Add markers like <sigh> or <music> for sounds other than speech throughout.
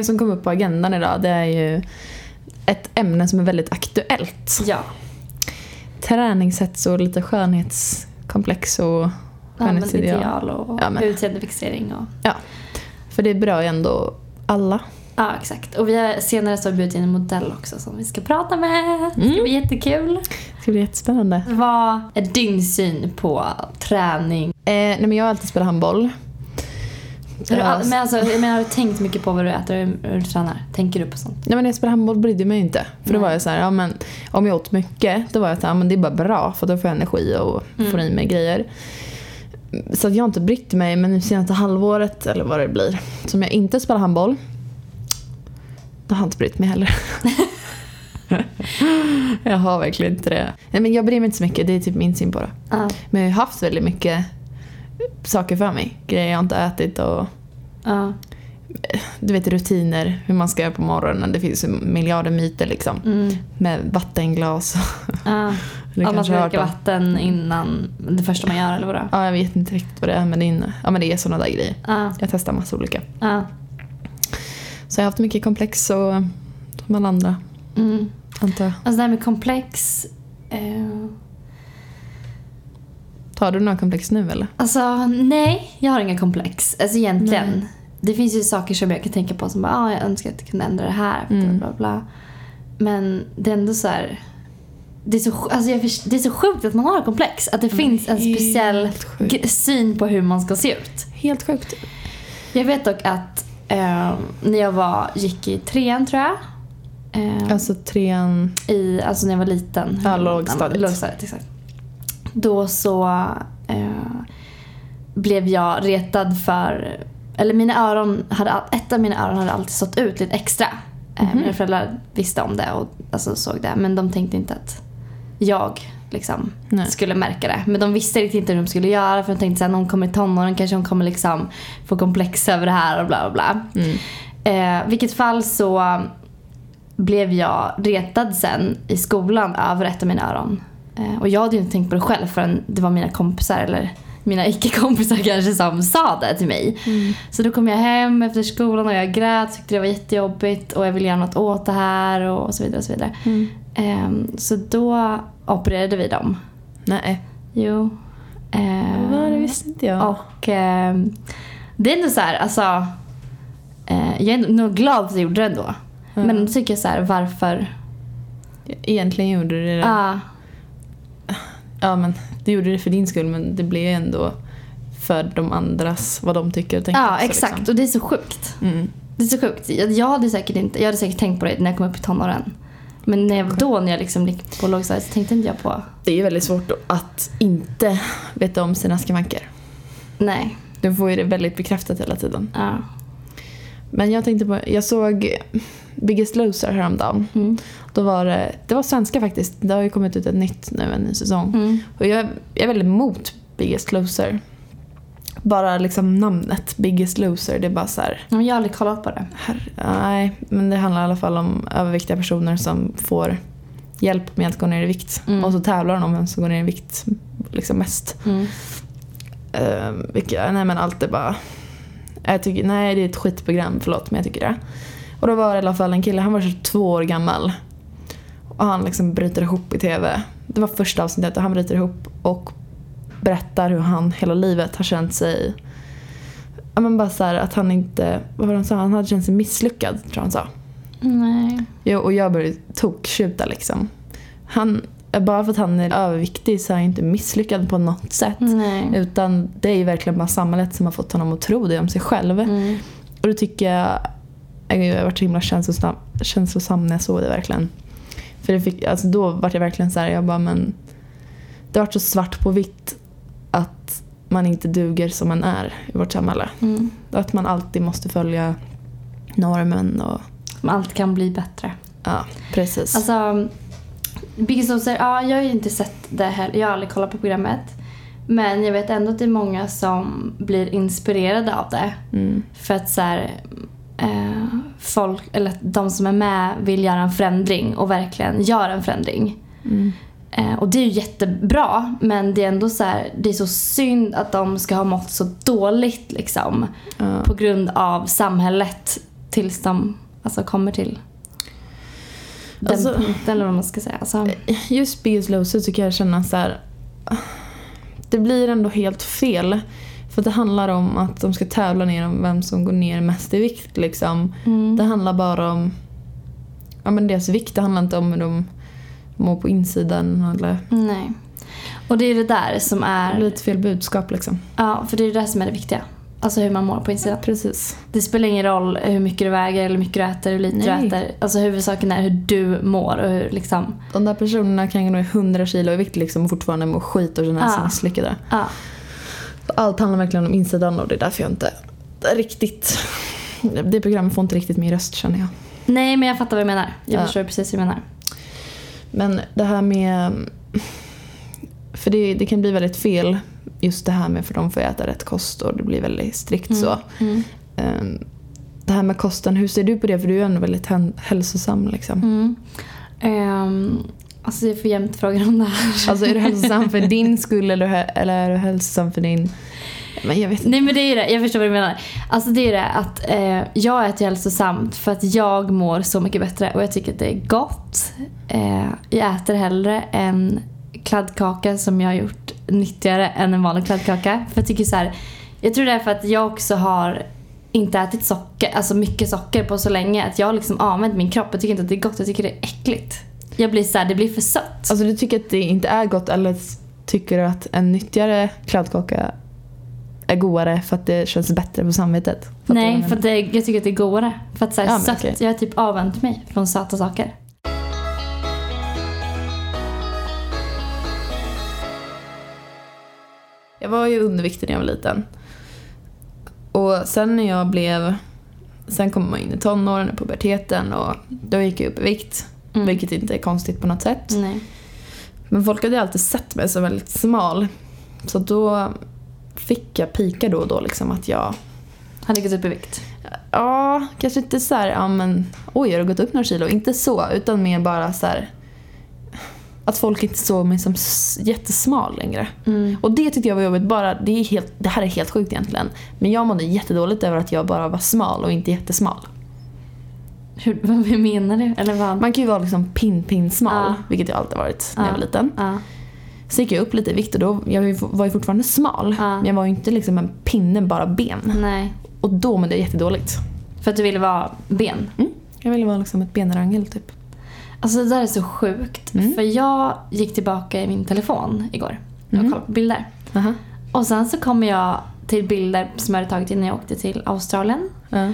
Ja, Det som kom upp på agendan idag det är ju ett ämne som är väldigt aktuellt. Ja. Träningshets och lite skönhetskomplex och skönhetsideal. Skönhetsideal och Ja, men- utseendefixering och... Ja, för det berör ju ändå alla. Ja, exakt. Och vi har senare så har vi bjudit in en modell också som vi ska prata med. Det ska Mm. bli jättekul. Det ska bli jättespännande. Vad är din syn på träning? Eh, nej men jag har alltid spelat handboll. All- men alltså, jag menar, har du tänkt mycket på vad du äter och hur du tränar? Tänker du på sånt? Nej men jag spelade handboll brydde jag mig inte. För då Nej. var jag så här, ja men om jag åt mycket då var jag så här, ja, men det är bara bra för då får jag energi och Mm. får i mig grejer. Så att jag har inte brytt mig men nu senaste halvåret eller vad det blir som jag inte spelar handboll då har jag inte brytt mig heller. <laughs> jag har verkligen inte det. Nej men jag bryr mig inte så mycket, det är typ min syn på det. Ja. Men jag har haft väldigt mycket saker för mig. Grejer jag inte ätit och Ja. du vet rutiner, hur man ska göra på morgonen. Det finns miljarder myter liksom. Mm. Med vattenglas. Ja. <laughs> Kanske ska dricka vatten innan det första man gör eller vadå? Ja, jag vet inte riktigt vad det är men det är, ja, men det är sådana där grejer. Ja. Jag testar massa olika. Ja. Så jag har haft mycket komplex och som alla andra Mm. antar jag. Alltså det här med komplex. Eh, Tar du några komplex nu eller? alltså nej, jag har inga komplex. Alltså egentligen. Nej. Det finns ju saker som jag kan tänka på som bara, ah, jag önskar att jag kunde ändra det här. Bla, Mm. bla, bla. Men det är ändå så här. Det är så, alltså jag, det är så sjukt att man har komplex. Att det finns en speciell syn på hur man ska se ut. Helt sjukt. Jag vet dock att eh, när jag var, gick i trean tror jag. Eh, Alltså trean... i, alltså när jag var liten. Ja, lågstadiet. Lågstadiet, exakt. Då så eh, blev jag retad för, eller mina öron hade, ett av mina öron hade alltid stått ut lite extra. Eh, Mhm. Mina föräldrar visste om det och alltså, såg det men de tänkte inte att jag liksom skulle märka det. Men de visste riktigt inte hur de skulle göra för de tänkte att när hon kommer i tonåren kanske hon kommer liksom få komplex över det här och bla bla bla. Mm. Eh, vilket fall så blev jag retad sen i skolan över ett av mina öron. Eh, och jag hade ju inte tänkt på det själv förrän det var mina kompisar eller mina icke-kompisar <laughs> kanske som sa det till mig. Mm. Så då kom jag hem efter skolan och jag grät, tyckte det var jättejobbigt och jag ville göra något åt det här och så vidare. Och så vidare. Mm. Ehm, så då opererade vi dem. Nej. Jo. Ehm, Vad det visste inte jag. och ehm, det är ändå så här, alltså. Eh, jag är nog glad att jag gjorde det ändå. Ja. Men då tycker jag så här, varför? Egentligen gjorde du det. Ja. Ja men du gjorde det för din skull men det blev ändå för de andras, vad de tycker och tänker ja, också, exakt. Liksom. Och det är så sjukt. Mm. Det är så sjukt. Jag, jag, hade säkert inte, jag hade säkert tänkt på det när jag kom upp i tonåren. Men när jag, då när jag liksom gick på lågstadiet så tänkte inte jag på, Det är ju väldigt svårt att inte veta om sina skavanker. nej. Du får ju det väldigt bekräftat hela tiden. Ja. Men jag tänkte på, jag såg Biggest Loser häromdagen. Mm. Då var det, det var svenska faktiskt. Det har ju kommit ut ett nytt nu, en ny säsong. Mm. Och jag, jag är väldigt emot Biggest Loser. Bara liksom namnet Biggest Loser, det är bara så här. Jag har aldrig kollat på det. Herre, nej, men det handlar i alla fall om överviktiga personer som får hjälp med att gå ner i vikt. Mm. Och så tävlar de om vem som går ner i vikt liksom mest. Mm. Uh, vilka, nej men allt är bara... Jag tycker, nej det är ett skitprogram, förlåt men jag tycker det. Och då var det i alla fall en kille, han var 22 år gammal. Och han liksom bryter ihop i TV. Det var första avsnittet och han bryter ihop och berättar hur han hela livet har känt sig... Ja men bara så här, att han inte... Vad var det han sa? Han hade känt sig misslyckad tror jag han sa. Nej. Jo, och jag började tokktjuta liksom. Han, bara för att han är överviktig så är han inte misslyckad på något sätt. Nej. Utan det är ju verkligen bara samhället som har fått honom att tro det om sig själv. Mm. Och då tycker jag, jag har varit så himla känslosam, känslosam när jag såg det verkligen. För det fick, alltså då var jag verkligen så här, jag bara men det har varit så svart på vitt att man inte duger som man är i vårt samhälle. Mm. Att man alltid måste följa normen och allt kan bli bättre. ja, precis. Alltså, Biggest Loser, ja jag har ju inte sett det heller. Jag har aldrig kollat på programmet. Men jag vet ändå att det är många som blir inspirerade av det. mm. För att så här, eh, folk, eller de som är med vill göra en förändring och verkligen gör en förändring. Mm. Eh, och det är ju jättebra men det är ändå så här, det är så synd att de ska ha mått så dåligt liksom. Ja. På grund av samhället tills de alltså, kommer till den Alltså- punkten eller vad man ska säga. Alltså, Just Biggest Loser tycker jag känna så här. Det blir ändå helt fel. För det handlar om att de ska tävla ner om vem som går ner mest i vikt liksom. mm. Det handlar bara om ja, men deras vikt. Det handlar inte om hur de mår på insidan eller Nej. Och det är det där som är... ett fel budskap liksom. Ja, för det är det där som är det viktiga. Alltså hur man mår på insidan. Precis. Det spelar ingen roll hur mycket du väger eller hur mycket du äter, hur lite Nej. du äter. Alltså huvudsaken är hur du mår och hur liksom... De där personerna kan gå ner 100 kilo i vikt liksom och fortfarande må skit och känna sig misslyckade. Ja. Allt handlar verkligen om insidan och det är därför jag inte riktigt... Det programmet får inte riktigt min röst känner jag. Nej, men jag fattar vad du menar. Jag Ja. förstår precis vad du menar. Men det här med... För det, det kan bli väldigt fel just det här med för de får äta rätt kost och det blir väldigt strikt så. Mm. Ehm, Det här med kosten, hur ser du på det? För du är ändå väldigt hälsosam liksom. Mm. Ehm, alltså jag får jämt frågan om det här. Alltså är du hälsosam för din skull eller, eller är du hälsosam för din... Men jag vet inte. Nej men det är ju det, jag förstår vad du menar. Alltså det är det att eh, jag äter hälsosamt för att jag mår så mycket bättre och jag tycker att det är gott. Eh, jag äter hellre en kladdkaka som jag har gjort nyttigare än en vanlig kladdkaka. För jag tycker så här, jag tror det är för att jag också har inte ätit socker, alltså mycket socker på så länge att jag har liksom använt min kropp. Jag tycker inte att det är gott, jag tycker det är äckligt. Jag blir så här, det blir för sött. Alltså du tycker att det inte är gott eller tycker du att en nyttigare kladdkaka är godare för att det känns bättre på samvetet? Vad Nej, för att det, jag tycker att det är godare. För att så här, Ja, sött, okej. jag har typ avvänt mig från söta saker. Jag var ju underviktig när jag var liten. Och sen när jag blev... Sen kom man in i tonåren och puberteten och då gick jag upp i vikt. Mm. Vilket inte är konstigt på något sätt. Nej. Men folk hade alltid sett mig som väldigt smal. Så då fick jag pika då och då liksom att jag... Hade gått upp i vikt. Ja, kanske inte så här, ja men oj har du gått upp några kilo? Inte så, utan mer bara så här att folk inte såg mig som jättesmal längre. Mm. Och det tyckte jag var jobbigt. Bara, det, är helt, det här är helt sjukt egentligen. Men jag mådde jättedåligt över att jag bara var smal och inte jättesmal. Hur, <laughs> vad menar du? Eller vad? Man kan ju vara liksom pin-pin-smal, Ja. vilket jag alltid varit när jag Ja. var liten. Så gick jag upp lite i vikt och då, jag var ju- fortfarande smal. Men jag var ju inte liksom en pinne, bara ben. Nej. Och då mådde jag jättedåligt. För att du ville vara ben. Mm. Jag ville vara liksom ett benrangel typ. Alltså det där är så sjukt. Mm. För jag gick tillbaka i min telefon igår och Mhm. kollade på bilder. Aha. Och sen så kommer jag till bilder som jag hade tagit innan jag åkte till Australien. Ja.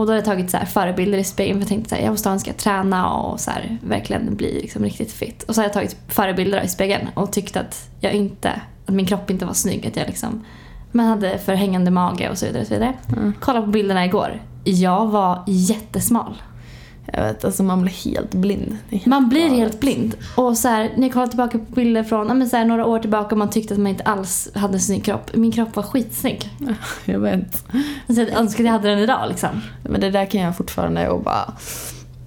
Och då hade jag tagit så förebilder i spegeln för jag tänkte att i Australien ska jag träna och så här, verkligen bli liksom riktigt fit. Och så hade jag tagit förebilder i spegeln och tyckte att jag inte, att min kropp inte var snygg. Att jag liksom, man hade för hängande mage och så vidare. Och så vidare. Ja. Kolla på bilderna igår. Jag var jättesmal. Jag vet, alltså man blir helt blind. Helt Man blir galet. helt blind. Och så här, när jag kollar tillbaka på bilder från men så här, några år tillbaka och man tyckte att man inte alls hade en snygg kropp. Min kropp var skitsnygg. <laughs> Jag vet. Så jag önskar att jag hade den idag liksom. Men det där kan jag fortfarande och bara...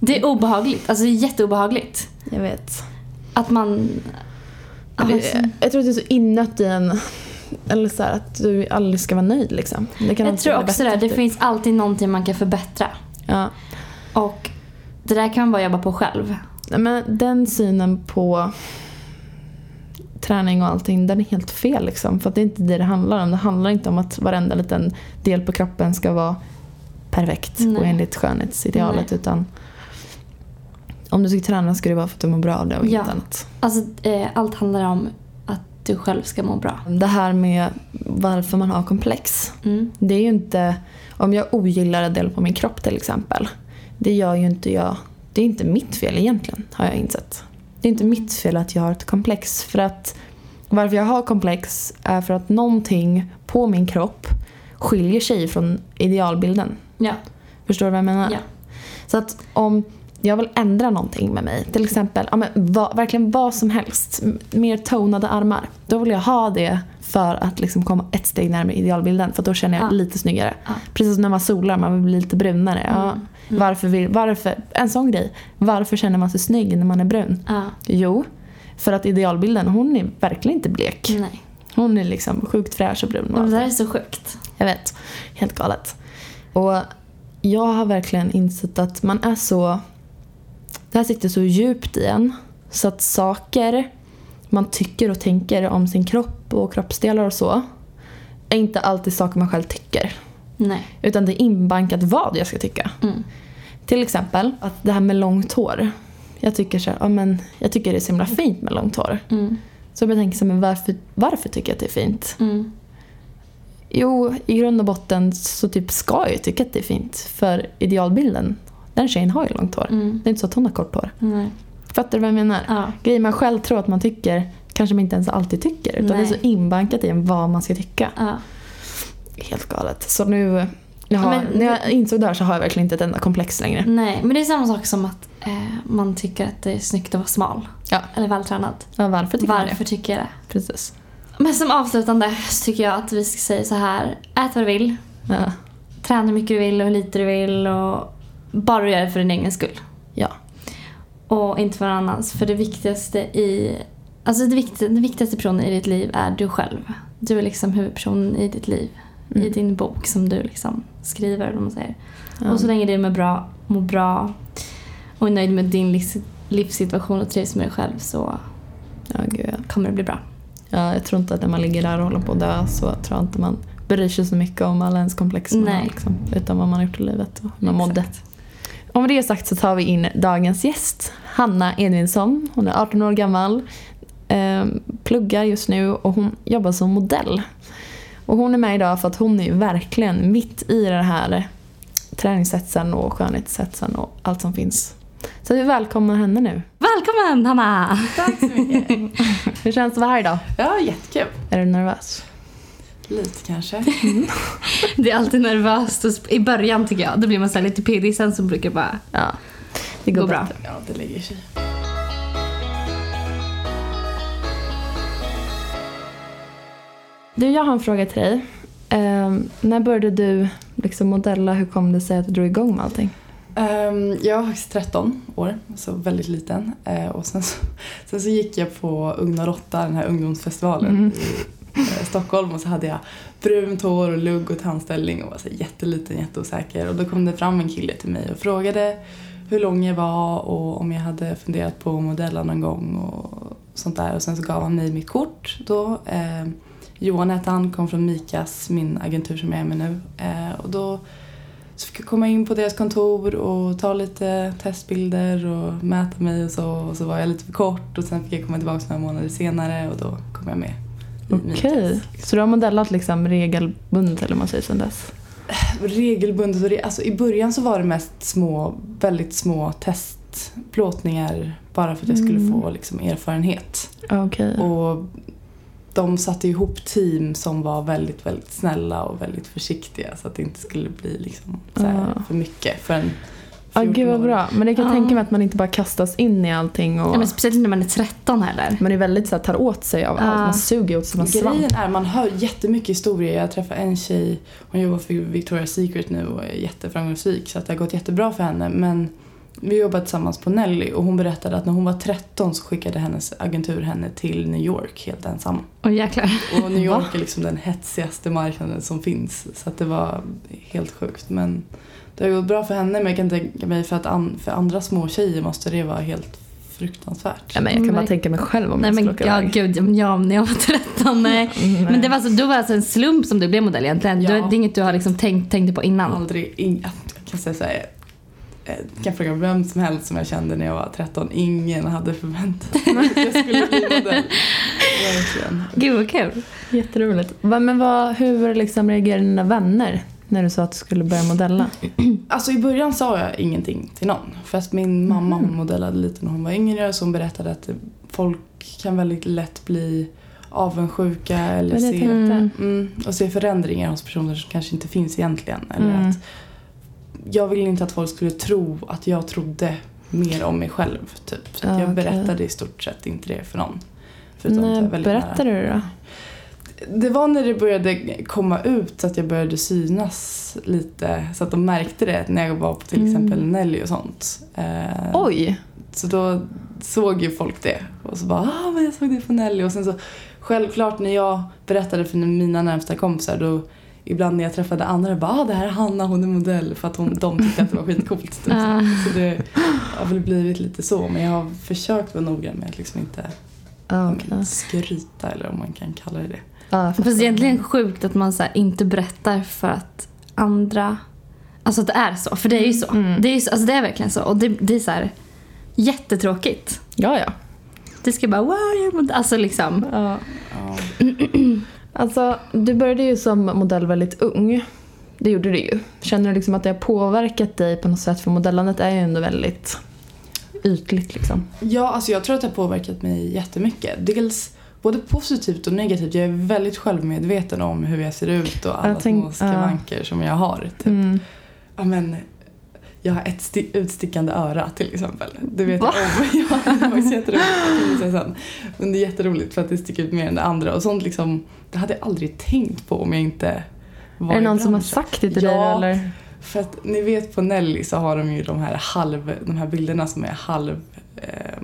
Det är obehagligt. Alltså det är jätteobehagligt. Jag vet. Att man... Alltså, jag tror att det är så inött i en... Eller så här, att du aldrig ska vara nöjd liksom. Jag tror också det. Det finns alltid någonting man kan förbättra. Ja. Och det där kan man bara jobba på själv. Men den synen på träning och allting, den är helt fel liksom. För att det är inte det det handlar om. Det handlar inte om att varenda liten del på kroppen ska vara perfekt Nej. och enligt skönhetsidealet. Nej. Utan om du ska träna ska det vara för att du mår bra av det och Ja. inget annat. Alltså eh, allt handlar om att du själv ska må bra. Det här med varför man har komplex. Mm. Det är ju inte, om jag ogillar en del på min kropp till exempel. Det gör ju inte jag, det är inte mitt fel egentligen har jag insett. Det är inte mitt fel att jag har ett komplex. För att varför jag har komplex är för att någonting på min kropp skiljer sig från idealbilden. Ja. Förstår du vad jag menar? Ja. Så att om jag vill ändra någonting med mig, till exempel ja, men vad, verkligen vad som helst, mer tonade armar. Då vill jag ha det för att liksom komma ett steg närmare idealbilden för då känner jag Ja. lite snyggare. Ja. Precis som när man solar, man vill bli lite brunare. Ja, Mm. Varför vill, varför, en sån grej. Varför känner man sig snygg när man är brun? Ja. Jo, för att idealbilden, hon är verkligen inte blek. Nej. Hon är liksom sjukt fräsch och brun. Och det där är så sjukt. Jag vet. Helt galet. Och jag har verkligen insett att man är så... Det här sitter så djupt i en. Så att saker man tycker och tänker om sin kropp och kroppsdelar och så är inte alltid saker man själv tycker. Nej. Utan det är inbankat vad jag ska tycka. Mm. Till exempel att det här med långt hår. Jag tycker, så här, ja, men, jag tycker det är så himla fint med långt hår. Mm. Så jag tänker så här, men varför, varför tycker jag att det är fint? Mm. Jo, i grund och botten så typ ska jag ju tycka att det är fint. För idealbilden, den tjejen har ju långt hår. Mm. Det är inte så att hon har kort hår. Nej. Fattar du vad jag menar? Ja. Grejer man själv tror att man tycker kanske man inte ens alltid tycker. Utan det är Nej. så inbankat i en vad man ska tycka. Ja. Helt galet. Så nu, jag har, Men- när jag insåg det här så har jag verkligen inte ett enda komplex längre. Nej, men det är samma sak som att eh, man tycker att det är snyggt att vara smal. Ja. Eller vältränad. Ja, varför tycker Varför det? tycker jag det? Precis. Men som avslutande så tycker jag att vi ska säga så här. Ät vad du vill. Ja. Träna hur mycket du vill och hur lite du vill. Och bara gör det för din egen skull. ja. Och inte för någon annans. För det viktigaste i... Alltså det viktigaste, den viktigaste personen i ditt liv är du själv. Du är liksom huvudpersonen i ditt liv. I Mm. din bok som du liksom skriver, eller man säger. Ja. Och så länge du mår bra, mår bra och är nöjd med din livs, livssituation och trivs med dig själv så Ja, kommer det bli bra. ja, jag tror inte att när man ligger där och håller på att dö så tror jag inte man bryr sig så mycket om alla ens komplex man har. Liksom, utan vad man har gjort i livet och hur man mådde. Med det sagt så tar vi in dagens gäst. Hanna Edvinsson. Hon är 18 år gammal. Eh, pluggar just nu och hon jobbar som modell. Och hon är med idag för att hon är verkligen mitt i den här träningshetsen och skönhetshetsen och allt som finns. Så vi välkomnar henne nu. Välkommen Hanna! Tack så mycket. <laughs> Hur känns det att vara här idag? Ja, jättekul. Är du nervös? Lite kanske. <laughs> Det är alltid nervöst i början tycker jag. Då blir man så här lite pirrig, sen så brukar det bara Ja, det går gå bra. bättre. Ja, det lägger sig. Du, jag har en fråga till dig. Eh, när började du liksom modella? Hur kom det sig att du drog igång med allting? Ehm, jag var faktiskt 13 år, så väldigt liten. Eh, och sen så, <laughs> sen så gick jag på Ugna Råtta, den här ungdomsfestivalen Mm. i eh, Stockholm och så hade jag brunt hår och lugg och tandställning och var så jätteliten, jätteosäker. Och då kom det fram en kille till mig och frågade hur lång jag var och om jag hade funderat på att modella någon gång och sånt där. Och sen så gav han mig mitt kort då. Eh, Johan hette han, kom från Mikas, min agentur som jag är med nu. Eh, och då så fick jag komma in på deras kontor och ta lite testbilder och mäta mig och så. Och så var jag lite för kort och sen fick jag komma tillbaka några månader senare och då kom jag med. Okej, Mikas. så du har modellat liksom regelbundet eller man säger sedan dess? Regelbundet och alltså i början så var det mest små, väldigt små testplåtningar bara för att jag skulle Mm. få liksom erfarenhet. Okej. Och de satte ihop team som var väldigt, väldigt snälla och väldigt försiktiga så att det inte skulle bli liksom så här Ja. för mycket för en Ja, gud vad 14-åring. bra. Men det kan jag Ja. tänka mig att man inte bara kastas in i allting och Ja, men speciellt när man är 13 heller. man är väldigt så här, tar åt sig av Ja. allt. Man suger åt sig som en Grejen svamp. är, man hör jättemycket historier. Jag träffade en tjej, hon jobbar för Victoria's Secret nu och är jätteframgångsrik så att det har gått jättebra för henne. Men vi jobbar tillsammans på Nelly och hon berättade att när hon var 13 så skickade hennes agentur henne till New York helt ensam. Åh jäklar. Och New York är liksom den hetsigaste marknaden som finns så att det var helt sjukt. Men det har gått bra för henne men jag kan tänka mig för att an, för andra små tjejer måste det vara helt fruktansvärt. Ja, men jag kan bara Nej. tänka mig själv om Nej jag skulle åka ja, iväg. gud, ja, när jag var 13, nej. Mm, Men det var, alltså, då var alltså en slump som du blev modell egentligen? Ja. Du, det är inget du har liksom tänkt, tänkte på innan? Aldrig, ing, jag kan säga så här, jag kan fråga vem som helst som jag kände när jag var 13. Ingen hade förväntat sig att jag skulle bli modell. <laughs> Verkligen. Gud vad kul. Jätteroligt. Men vad, hur liksom reagerade dina vänner när du sa att du skulle börja modella? Alltså i början sa jag ingenting till någon. Fast min mamma Mhm. hon modellade lite när hon var yngre så hon berättade att folk kan väldigt lätt bli avundsjuka eller se. Mm. mm, och se förändringar hos personer som kanske inte finns egentligen. Eller Mm. att jag ville inte att folk skulle tro att jag trodde mer om mig själv. Typ. Så att Ja, jag okej. berättade i stort sett inte det för någon. När berättade du det då? Det var när det började komma ut så att jag började synas lite. Så att de märkte det när jag var på till Mm. exempel Nelly och sånt. Eh, Oj! Så då såg ju folk det. Och så bara ah men jag såg det på Nelly. Och sen så självklart när jag berättade för mina närmsta kompisar då ibland när jag träffade andra bara ah, det här är Hanna, hon är modell för att hon, de tyckte att det var skitcoolt. Typ. <laughs> Så det har väl blivit lite så men jag har försökt vara noggrann med att liksom inte okej. skryta eller om man kan kalla det det. Ja, jag fattar. Fast egentligen sjukt att man så här inte berättar för att andra... Alltså att det är så. För det är ju så. Mm. Det, är ju så alltså det är verkligen så. Och det, det är så här jättetråkigt. Ja, ja. Det ska bara wow, jag är modell. Alltså liksom. ja. Ja. <clears throat> Alltså, du började ju som modell väldigt ung. Det gjorde du ju. Känner du liksom att det har påverkat dig på något sätt? För modellandet är ju ändå väldigt ytligt liksom. Ja, alltså jag tror att det har påverkat mig jättemycket. Dels både positivt och negativt. Jag är väldigt självmedveten om hur jag ser ut och alla tänk- små skavanker som jag har. Typ. Mm. Ja, men, jag har ett sti- utstickande öra till exempel. Det vet Va? jag om. Ja, det var jätteroligt. Sen. Men det är jätteroligt för att det sticker ut mer än det andra. Och sånt liksom, det hade jag aldrig tänkt på om jag inte var Är det någon som har sagt det till Ja. dig eller? För att ni vet på Nelly så har de ju de här, halv, de här bilderna som är halv, eh,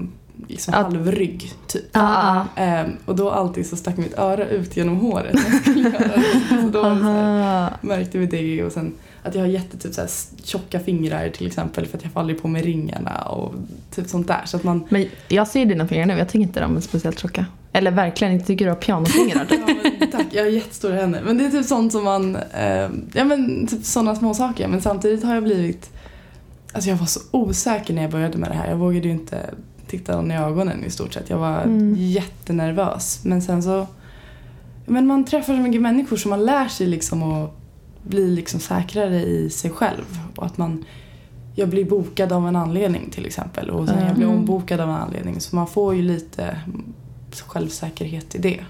liksom Ja. halvrygg typ. Ja, ja. Ehm, och då alltid så stack mitt öra ut genom håret när jag skulle göra det. <laughs> Så då här, märkte vi det och sen att jag har jätte typ så här tjocka fingrar till exempel för att jag aldrig på mig ringarna och typ sånt där. Så att man Men jag ser dina fingrar nu, jag tycker inte de är speciellt tjocka. Eller verkligen inte tycker du har pianofingrar. <laughs> Ja, men, tack, jag har jättestora händer. Men det är typ sånt som man, eh, ja men typ sådana små saker. Men samtidigt har jag blivit, alltså jag var så osäker när jag började med det här. Jag vågade ju inte titta någon i ögonen i stort sett. Jag var Mm. jättenervös. Men sen så, men man träffar så mycket människor som man lär sig liksom att bli liksom säkrare i sig själv. Och att man, jag blir bokad av en anledning till exempel. Och sen jag blir Mm. ombokad av en anledning. Så man får ju lite självsäkerhet i det.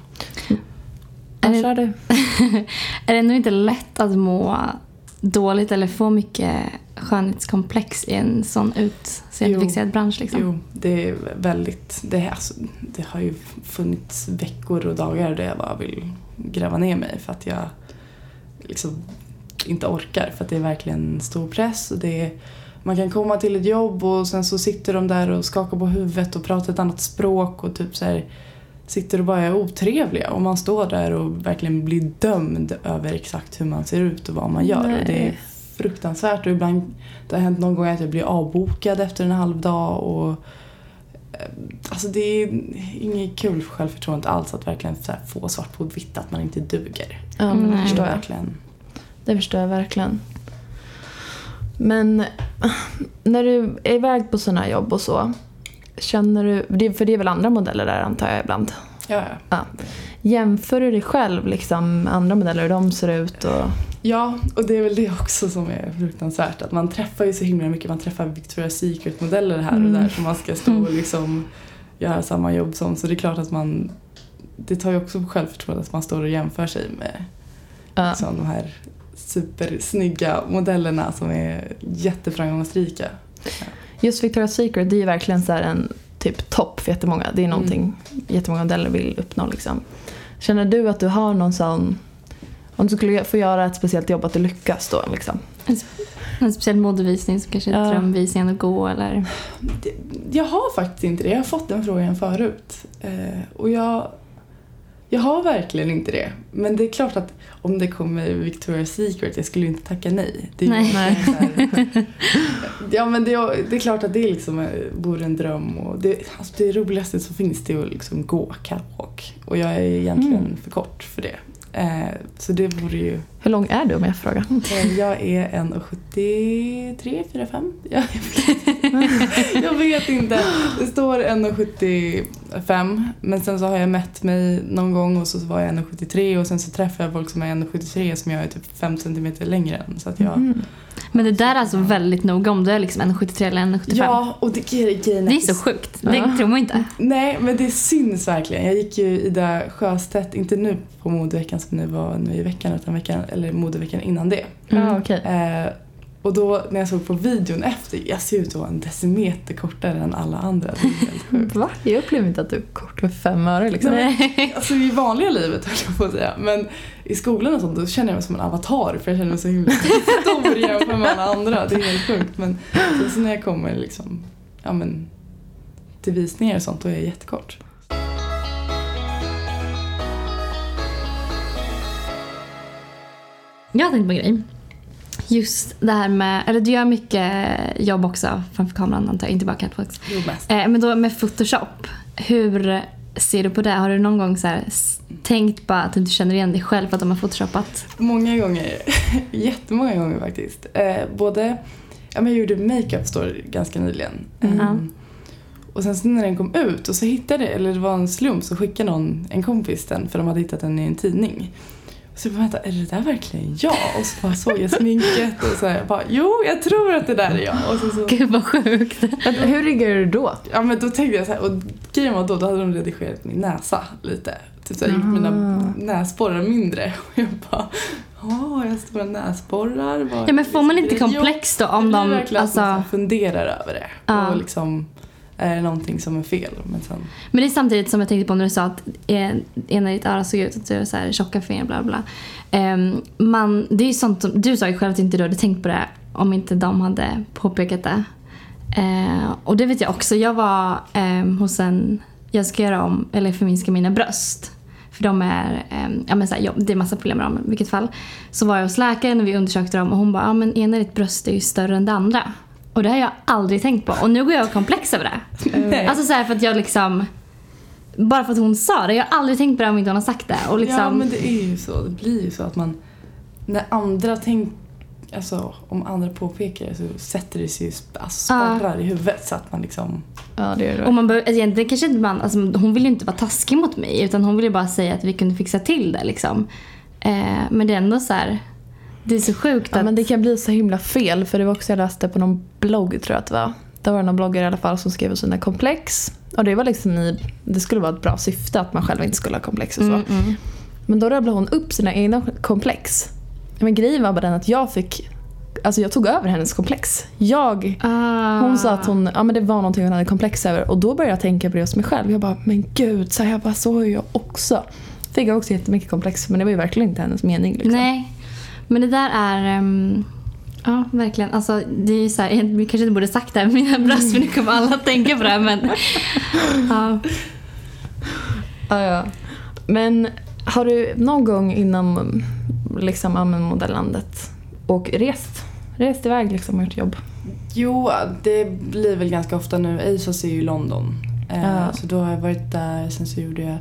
Är det-. <laughs> Är det ändå inte lätt att må dåligt eller få mycket skönhetskomplex i en sån utseendefixerad bransch? Liksom? Jo, det är väldigt... Det, är, alltså, det har ju funnits veckor och dagar där jag bara vill gräva ner mig för att jag liksom inte orkar. För att det är verkligen stor press. Och det är, man kan komma till ett jobb och sen så sitter de där och skakar på huvudet och pratar ett annat språk och typ så här, sitter och bara är otrevliga. Och man står där och verkligen blir dömd över exakt hur man ser ut och vad man gör. Och det är Nej. Fruktansvärt och ibland det har hänt någon gång att jag blir avbokad efter en halv dag och eh, Alltså det är inget kul för självförtroendet alls att verkligen så här få svart på vitt att man inte duger. Ja, men det Nej. förstår jag. Verkligen. Det förstår jag verkligen. Men när du är iväg på sådana här jobb och så. Känner du, det- för det är väl andra modeller där antar jag ibland. Ja, ja. Jämför du dig själv liksom andra modeller, hur de ser ut och... ja, och det är väl det också som är fruktansvärt. Att man träffar ju så himla mycket. Man träffar Victoria's Secret-modeller här och Mm. där som man ska stå och liksom göra samma jobb som. Så det är klart att man det tar ju också på självförtroendet att man står och jämför sig med Ja. liksom, de här supersnygga modellerna som är jätteframgångsrika. Just Victoria's Secret, det är ju verkligen så en typ topp för jättemånga. Det är någonting jättemånga modeller vill uppnå liksom. Känner du att du har någon sån... Om du skulle få göra ett speciellt jobb, att du lyckas då liksom? En speciell modevisning som kanske är Ja. drömvisningen att gå eller... Jag har faktiskt inte det. Jag har fått den frågan förut. Eh, och jag, jag har verkligen inte det. Men det är klart att om det kommer Victoria's Secret, jag skulle inte tacka nej. Det är Nej. här- <laughs> ja men det, det är klart att det liksom eh, vore en dröm. Och det, alltså det roligaste som finns det är att liksom gå catwalk. Och jag är egentligen Mm. för kort för det. Eh, så det vore ju... Hur lång är du om jag får fråga? Eh, Jag är 1,73, 4, 5? Jag vet, jag vet inte. Det står 1,75 men sen så har jag mätt mig någon gång och så var jag 1,73 och sen så träffar jag folk som är 1,73 som jag är typ 5 cm längre än. Så att jag, Mm. Men det där är alltså väldigt noga om du är liksom 1,73 eller 1,75. Ja, och det, grejen Det är så sjukt. Det Ja. tror man inte. Nej, men det syns verkligen. Jag gick ju Ida Sjöstedt, inte nu på modeveckan som nu var nu i veckan, utan veckan, eller modeveckan innan det. Mm. Ja, okej. Eh, och då när jag såg på videon efter, jag ser ut att vara en decimeter kortare än alla andra. Det är helt sjukt. <laughs> Va? Jag upplever inte att du är kort med fem öre liksom. Nej. <laughs> Alltså i vanliga livet höll jag på att säga. Men i skolan och sånt då känner jag mig som en avatar för jag känner mig så himla <laughs> stor jämfört med alla andra. Det är helt sjukt. Men sen så när jag kommer liksom, ja men till visningar och sånt då är jag jättekort. jag har tänkt på en grej. Just det här med, eller du gör mycket jobb också framför kameran antar jag, inte bara catwalks. Jo, mest. Eh, men då med Photoshop, hur ser du på det? Har du någon gång så här, tänkt på att du inte känner igen dig själv för att de har photoshopat? Många gånger. <laughs> Jättemånga gånger faktiskt. Eh, både, ja, men jag gjorde makeup store ganska nyligen. Mm. Ehm, och sen så när den kom ut och så hittade eller det var en slump, så skickade någon, en kompis den för de hade hittat den i en tidning. Så jag bara, vänta, är det där verkligen jag? Och så bara såg jag sminket och så här, jag bara, jo jag tror att det där är jag. Och så, så, Gud vad sjukt. Hur riggar du då? ja men då tänkte jag så här, och grejen var då, då hade de redigerat min näsa lite. Typ så här, gjort mina näsborrar mindre. Och jag bara, ja jag har stora näsborrar. Vad- Ja men får man inte Jo, komplex då om de, verkligen att man så alltså, funderar över det. Ja. Och liksom, är det någonting som är fel? Men sen, men det är samtidigt som jag tänkte på när du sa att eh, ena ditt öra såg ut att du så här tjocka fingrar bla bla. Um, man, det är sånt som, du sa ju själv att inte du hade tänkt på det om inte de hade påpekat det. Uh, och det vet jag också, jag var um, hos en, jag ska göra om, eller förminska mina bröst. För de är, um, ja men så här, ja, det är massa problem med dem i vilket fall. Så var jag hos läkaren och vi undersökte dem och hon bara, ja men ena ditt bröst är ju större än det andra. Och det har jag aldrig tänkt på och nu går jag och komplex över det. Nej. Alltså så här för att jag liksom bara för att hon sa det. Jag har aldrig tänkt på det om inte hon har sagt det. Och liksom, Ja men det är ju så. Det blir ju så att man, när andra tänker, alltså om andra påpekar det så sätter det sig, sp- alltså, Ja. spärrar i huvudet så att man liksom, Ja, det är och det. man behöver, alltså egentligen kanske inte man, alltså hon vill ju inte vara taskig mot mig utan hon ville bara säga att vi kunde fixa till det liksom. Eh, men det är ändå så här, det är så sjukt Ja, att... men det kan bli så himla fel för det var också jag läste på någon blogg tror jag att det var. Det var någon bloggare i alla fall som skrev om sina komplex. Och det var liksom i, det skulle vara ett bra syfte att man själv inte skulle ha komplex och så. Mm, mm. Men då rabblade hon upp sina egna komplex. Men grejen var bara den att jag fick, alltså jag tog över hennes komplex. Jag, Ah. hon sa att hon, ja men det var någonting hon hade komplex över och då började jag tänka på det hos mig själv. Jag bara, men gud, så här, jag bara, så är jag också. Fick jag också jättemycket komplex men det var ju verkligen inte hennes mening liksom. Nej, men det där är... ehm, ja, verkligen. Alltså, det är ju så här, vi kanske inte borde sagt det här med mina bröst för nu kommer alla tänka på det här men... <laughs> ja. Ja, ja. Men har du någon gång inom liksom, modellandet och rest, rest iväg liksom och gjort jobb? jo det blir väl ganska ofta nu, ASOS är ju i London. Eh, Ja. Så då har jag varit där, sen så gjorde jag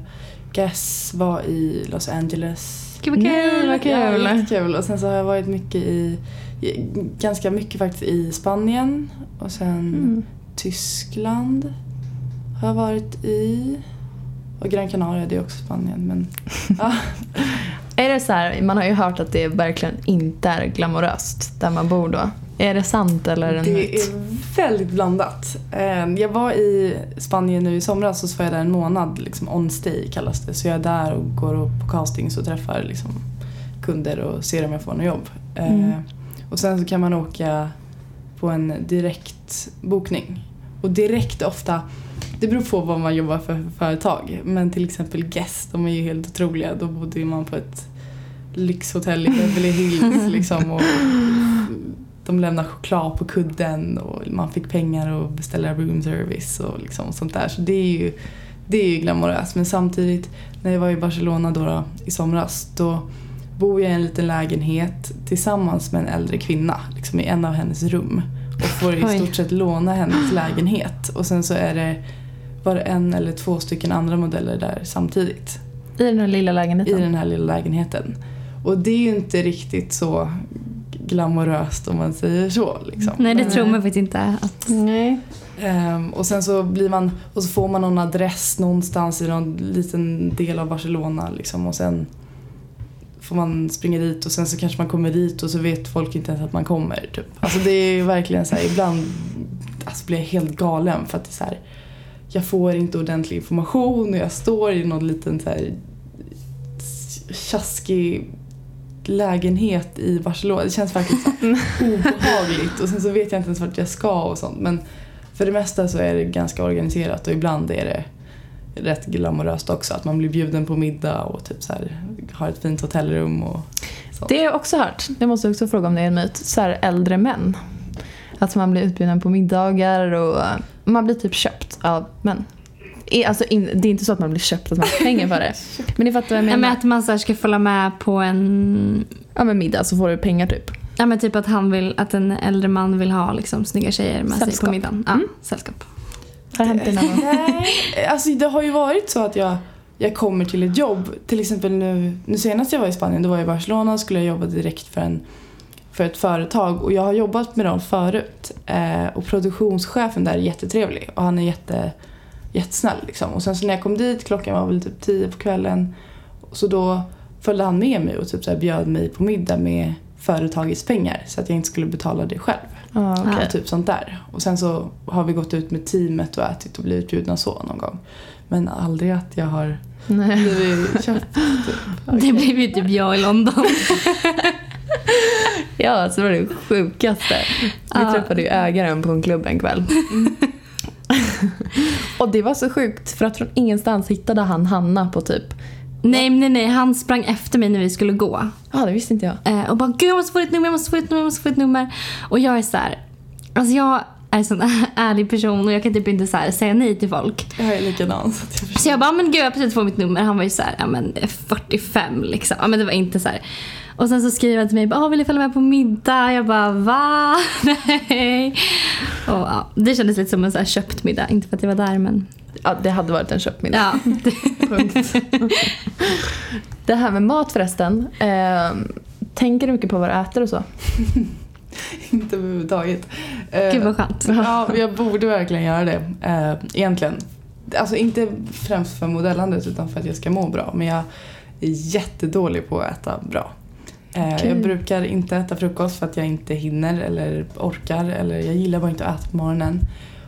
Guess var i Los Angeles. Gud vad kul! vad kul. Ja, jättekul. Och sen så har jag varit mycket i, i ganska mycket faktiskt i Spanien och sen Mm. Tyskland har jag varit i. Och Gran Canaria, det är också Spanien. Men, <laughs> ja. Är det så här, man har ju hört att det verkligen inte är glamoröst där man bor då. Är det sant eller är det Det myt? är väldigt blandat. Eh, Jag var i Spanien nu i somras och så var jag där en månad, liksom on stay kallas det. Så jag är där och går och på castings och träffar liksom kunder och ser om jag får något jobb. Eh, Mm. Och sen så kan man åka på en direktbokning. Och direkt ofta, det beror på vad man jobbar för företag. Men till exempel Guest, de är ju helt otroliga. Då bodde man på ett lyxhotell i Beverly Hills <laughs> liksom. Och de lämnar choklad på kudden och man fick pengar och beställa room service och liksom sånt där. Så det är ju, det är ju glamoröst. Men samtidigt, när jag var i Barcelona då, då i somras, då bor jag i en liten lägenhet tillsammans med en äldre kvinna liksom i en av hennes rum. Och får i stort sett låna hennes lägenhet. Och sen så är det bara en eller två stycken andra modeller där samtidigt I den här lilla i lägenheten? den här lilla lägenheten. Och det är ju inte riktigt så glamoröst om man säger så. Liksom. Nej, det tror man faktiskt inte. Att... Nej. Ehm, och sen så blir man, och så får man någon adress någonstans i någon liten del av Barcelona liksom, och sen får man springa dit och sen så kanske man kommer dit och så vet folk inte ens att man kommer. Typ. Alltså det är verkligen så här, ibland alltså blir jag helt galen för att det är så här, jag får inte ordentlig information och jag står i någon liten så här tjaskig lägenhet i Barcelona. Det känns verkligen så här obehagligt och sen så vet jag inte ens vart jag ska och sånt. Men för det mesta så är det ganska organiserat och ibland är det rätt glamoröst också. Att man blir bjuden på middag och typ så här, har ett fint hotellrum och sånt. Det har jag också hört. Jag måste också fråga om det är en myt. Så här äldre män. Att man blir utbjuden på middagar och man blir typ köpt av män. Alltså, in, det är inte så att man blir köpt att man får pengar för det. <laughs> Men ni fattar vad jag Ja, menar? men att man så här ska följa med på en... Ja men middag så får du pengar typ. Ja men typ att han vill, att en äldre man vill ha liksom snygga tjejer med sig Sällskap. på middagen. Ja, Mm. sällskap. Har det hänt dig någon gång? <laughs> Nej, alltså det har ju varit så att jag, jag kommer till ett jobb. Till exempel nu, nu senast jag var i Spanien, då var jag i Barcelona och skulle jag jobba direkt för, en, för ett företag. Och jag har jobbat med dem förut. Eh, och produktionschefen där är jättetrevlig och han är jätte, jättesnäll. Liksom. Och sen så när jag kom dit, klockan var väl typ tio på kvällen. Så då följde han med mig och typ så här bjöd mig på middag med företagets pengar så att jag inte skulle betala det själv. Okej. Och typ sånt där. Och sen så har vi gått ut med teamet och ätit och blivit bjudna så någon gång. Men aldrig att jag har Nej. blivit köpt. Typ. <laughs> Det blev ju typ jag i London. <laughs> Ja, det var det sjukaste. Vi Ja. träffade ju ägaren på en klubb en kväll. <laughs> och det var så sjukt för att från ingenstans hittade han Hanna på typ... nej, nej, nej. Han sprang efter mig när vi skulle gå. Ja, det visste inte jag. Eh, och bara gud jag måste få ditt nummer, jag måste få ditt nummer, jag måste få ditt nummer. Och jag är så här, alltså jag är en sån <laughs> ärlig person och jag kan typ inte så säga nej till folk. Jag är likadan så jag. Så jag bara, men gud jag har precis fått mitt nummer. Han var ju så här, ja men 45 liksom. Ja men det var inte så här. Och sen så skriver han till mig, ah, vill du följa med på middag? Jag bara, va? <laughs> Nej. Och, ja, det kändes lite som en så här köpt middag. Inte för att jag var där men. Ja, det hade varit en köpmiddag. Ja, det, <laughs> <laughs> Punkt. det här med mat förresten. Eh, tänker du mycket på vad du äter och så? Inte överhuvudtaget. Eh, gud vad skönt. Ja, jag borde verkligen göra det. Eh, egentligen. Alltså inte främst för modellandet utan för att jag ska må bra. Men jag är jättedålig på att äta bra. Eh, Okej. jag brukar inte äta frukost för att jag inte hinner eller orkar. Eller jag gillar bara inte att äta på morgonen.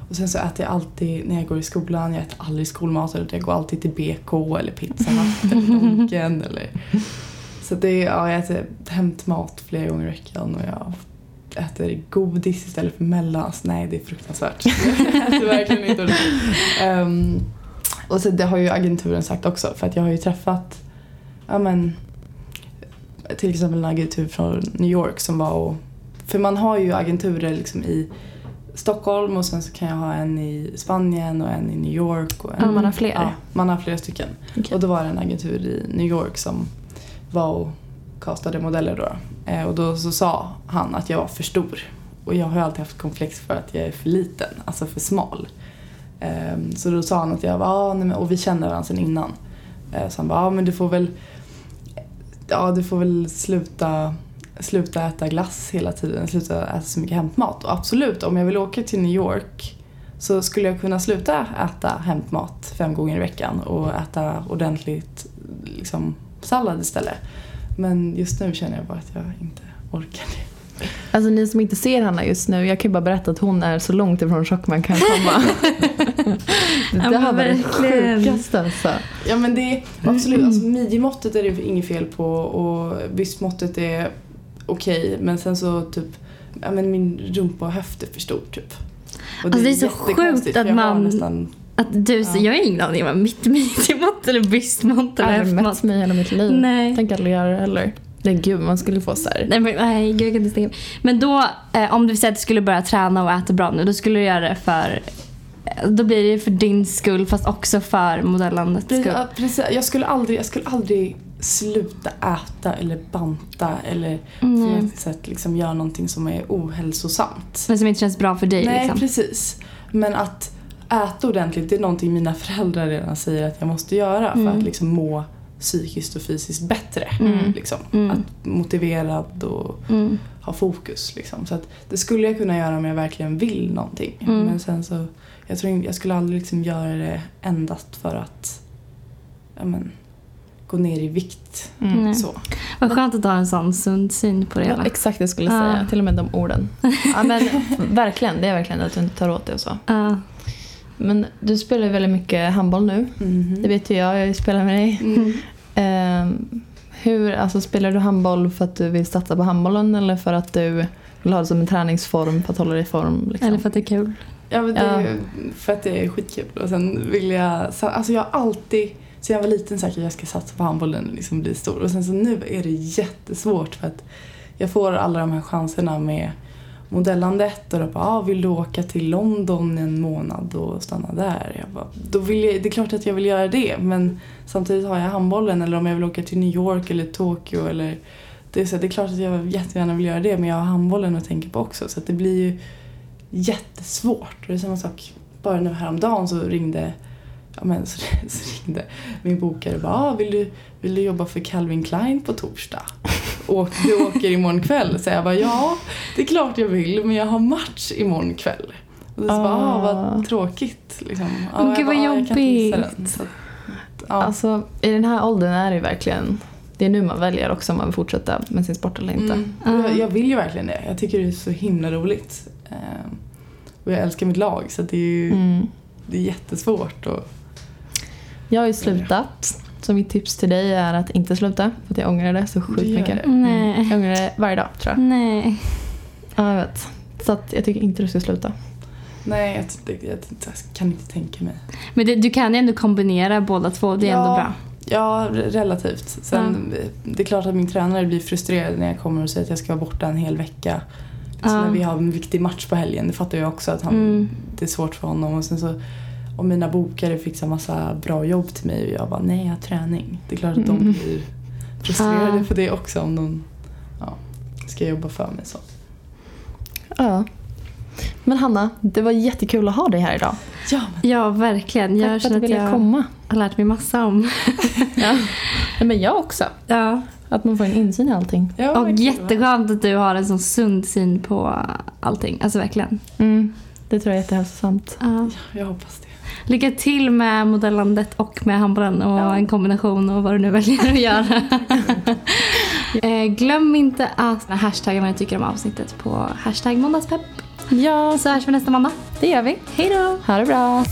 Och sen så äter jag alltid när jag går i skolan. Jag äter aldrig skolmat. Eller jag går alltid till BK eller Pizza Hut <laughs> eller Donken. Eller. Så det är, ja, jag äter hämtmat flera gånger i veckan. Och jag äter godis istället för mellas. Nej, det är fruktansvärt. <laughs> Jag äter verkligen inte. Ehm, och så det har ju agenturen sagt också för att jag har ju träffat ja men till exempel en agentur från New York som var och för man har ju agenturer liksom i Stockholm och sen så kan jag ha en i Spanien och en i New York. Och en, Ja, man har fler. Ja, man har flera stycken. Okej. Och då var det en agentur i New York som var och castade modeller då. Eh, och då så sa han att jag var för stor. Och jag har ju alltid haft komplex för att jag är för liten, alltså för smal. Eh, så då sa han att jag var, ah, nej, men, och vi kände varandra sedan innan. Eh, så han bara, ah, men du får väl, ja du får väl sluta sluta äta glass hela tiden, sluta äta så mycket hämtmat. Och absolut, om jag vill åka till New York så skulle jag kunna sluta äta hämtmat fem gånger i veckan och äta ordentligt liksom, sallad istället. Men just nu känner jag bara att jag inte orkar det. Alltså ni som inte ser Hanna just nu, jag kan ju bara berätta att hon är så långt ifrån tjock man kan komma. <laughs> det Ja, där men var det verkligen. sjukaste alltså. Ja men det är absolut, alltså midjemåttet är det inget fel på och bröstmåttet är okej men sen så typ, ja men min rumpa och höft är för stor typ. Och Alltså, det är så sjukt att man- Nästan, Att du, Ja. Jag har ingen aning om mitt midjemått eller bröstmått eller Jag har aldrig mätt mig hela mitt liv. Nej. Tänk aldrig göra det heller. Nej gud, man skulle få så här. Nej, men, nej gud, jag kan inte stänga. Men då, eh, om du säger att du skulle börja träna och äta bra nu, då skulle du göra det för eh, då blir det ju för din skull fast också för modellandets skull. ja, precis, jag, skulle aldrig, jag skulle aldrig sluta äta eller banta eller på Nej. något sätt liksom göra någonting som är ohälsosamt. Men som inte känns bra för dig. Nej, liksom. precis. Men att äta ordentligt, det är någonting mina föräldrar redan säger att jag måste göra för Mm. att liksom må psykiskt och fysiskt bättre. Mm. Liksom. Mm. Att motiverad och Mm. ha fokus. Liksom. Så att det skulle jag kunna göra om jag verkligen vill någonting. Mm. Men sen så, jag tror jag skulle aldrig liksom göra det endast för att ja, men, gå ner i vikt. Mm. Nej. Så. Vad skönt att ha en sån sund syn på det Ja, exakt det jag skulle Ja. säga. Till och med de orden. <laughs> Ja, men verkligen, det är verkligen att du inte tar åt dig och så. Ja. Men du spelar ju väldigt mycket handboll nu. Mhm. Det vet ju jag, jag spelar med dig. Mm. Ehm, hur, alltså, spelar du handboll för att du vill satsa på handbollen eller för att du vill ha det som en träningsform för att hålla dig i form? Liksom? Eller för att det är kul. Ja, men det är ju för att det är skitkul. Och sen vill jag, så- alltså jag har alltid, sen jag var liten att jag ska satsa på handbollen och liksom bli stor. Och sen så nu är det jättesvårt för att jag får alla de här chanserna med modellandet och då bara, ah, vill du åka till London en månad och stanna där? Jag bara, då vill jag, det är klart att jag vill göra det men samtidigt har jag handbollen eller om jag vill åka till New York eller Tokyo eller det är, så, det är klart att jag jättegärna vill göra det men jag har handbollen att tänka på också så att det blir ju jättesvårt. Och det är samma sak, bara nu häromdagen så ringde ja, men så, <laughs> så ringde min bokare och bara ah, vill, du, vill du jobba för Calvin Klein på torsdag? Och du åker imorgon kväll? Så jag bara ja, det är klart jag vill men jag har match imorgon kväll. Och så bara, ah, vad tråkigt. Liksom. Ja, Åh, gud, vad "Ja, jag kan inte missa jobbigt." den." Så, att, ja. Alltså i den här åldern är det verkligen, det är nu man väljer också om man vill fortsätta med sin sport eller inte. Mm. Jag, jag vill ju verkligen det. Jag tycker det är så himla roligt. Ehm, och jag älskar mitt lag så att det är ju Mm. det är jättesvårt. Och, Jag har ju slutat. Så mitt tips till dig är att inte sluta. För att jag ångrar det så sjukt mycket. det? Nej. Mm. Jag ångrar det varje dag tror jag. Nej. Ja, jag vet. Så att jag tycker inte du ska sluta. nej, jag, jag, jag, jag kan inte tänka mig. Men det, du kan ju ändå kombinera båda två. Det är Ja. ändå bra. Ja, re- relativt. Sen, Det är klart att min tränare blir frustrerad när jag kommer och säger att jag ska vara borta en hel vecka. Så Ja. när vi har en viktig match på helgen, det fattar jag också att han, Mm. det är svårt för honom. Och sen så, om mina bokare fixar massa bra jobb till mig och jag bara nej jag har träning. Det är klart att de Mm. blir frustrerade Ja. för det också om de ja, ska jobba för mig så. Ja. Men Hanna, det var jättekul att ha dig här idag. Ja, men Ja, verkligen. Jag Tack för känner att du att jag komma. har lärt mig massa om. <laughs> Ja. Men jag också. Ja. Att man får en insyn i allting. ja, Och jätteskönt att du har en sån sund syn på allting. Alltså verkligen. Mm. Det tror jag är jättehälsosamt. Ja. Jag hoppas det. Lycka till med modellandet och med handbollen och Ja. en kombination och vad du nu väljer att göra. <laughs> Eh, Glöm inte att hashtagga vad ni tycker om avsnittet på hashtag måndagspepp. Ja, Så hörs vi nästa måndag. det gör vi. Hej då! Ha det bra.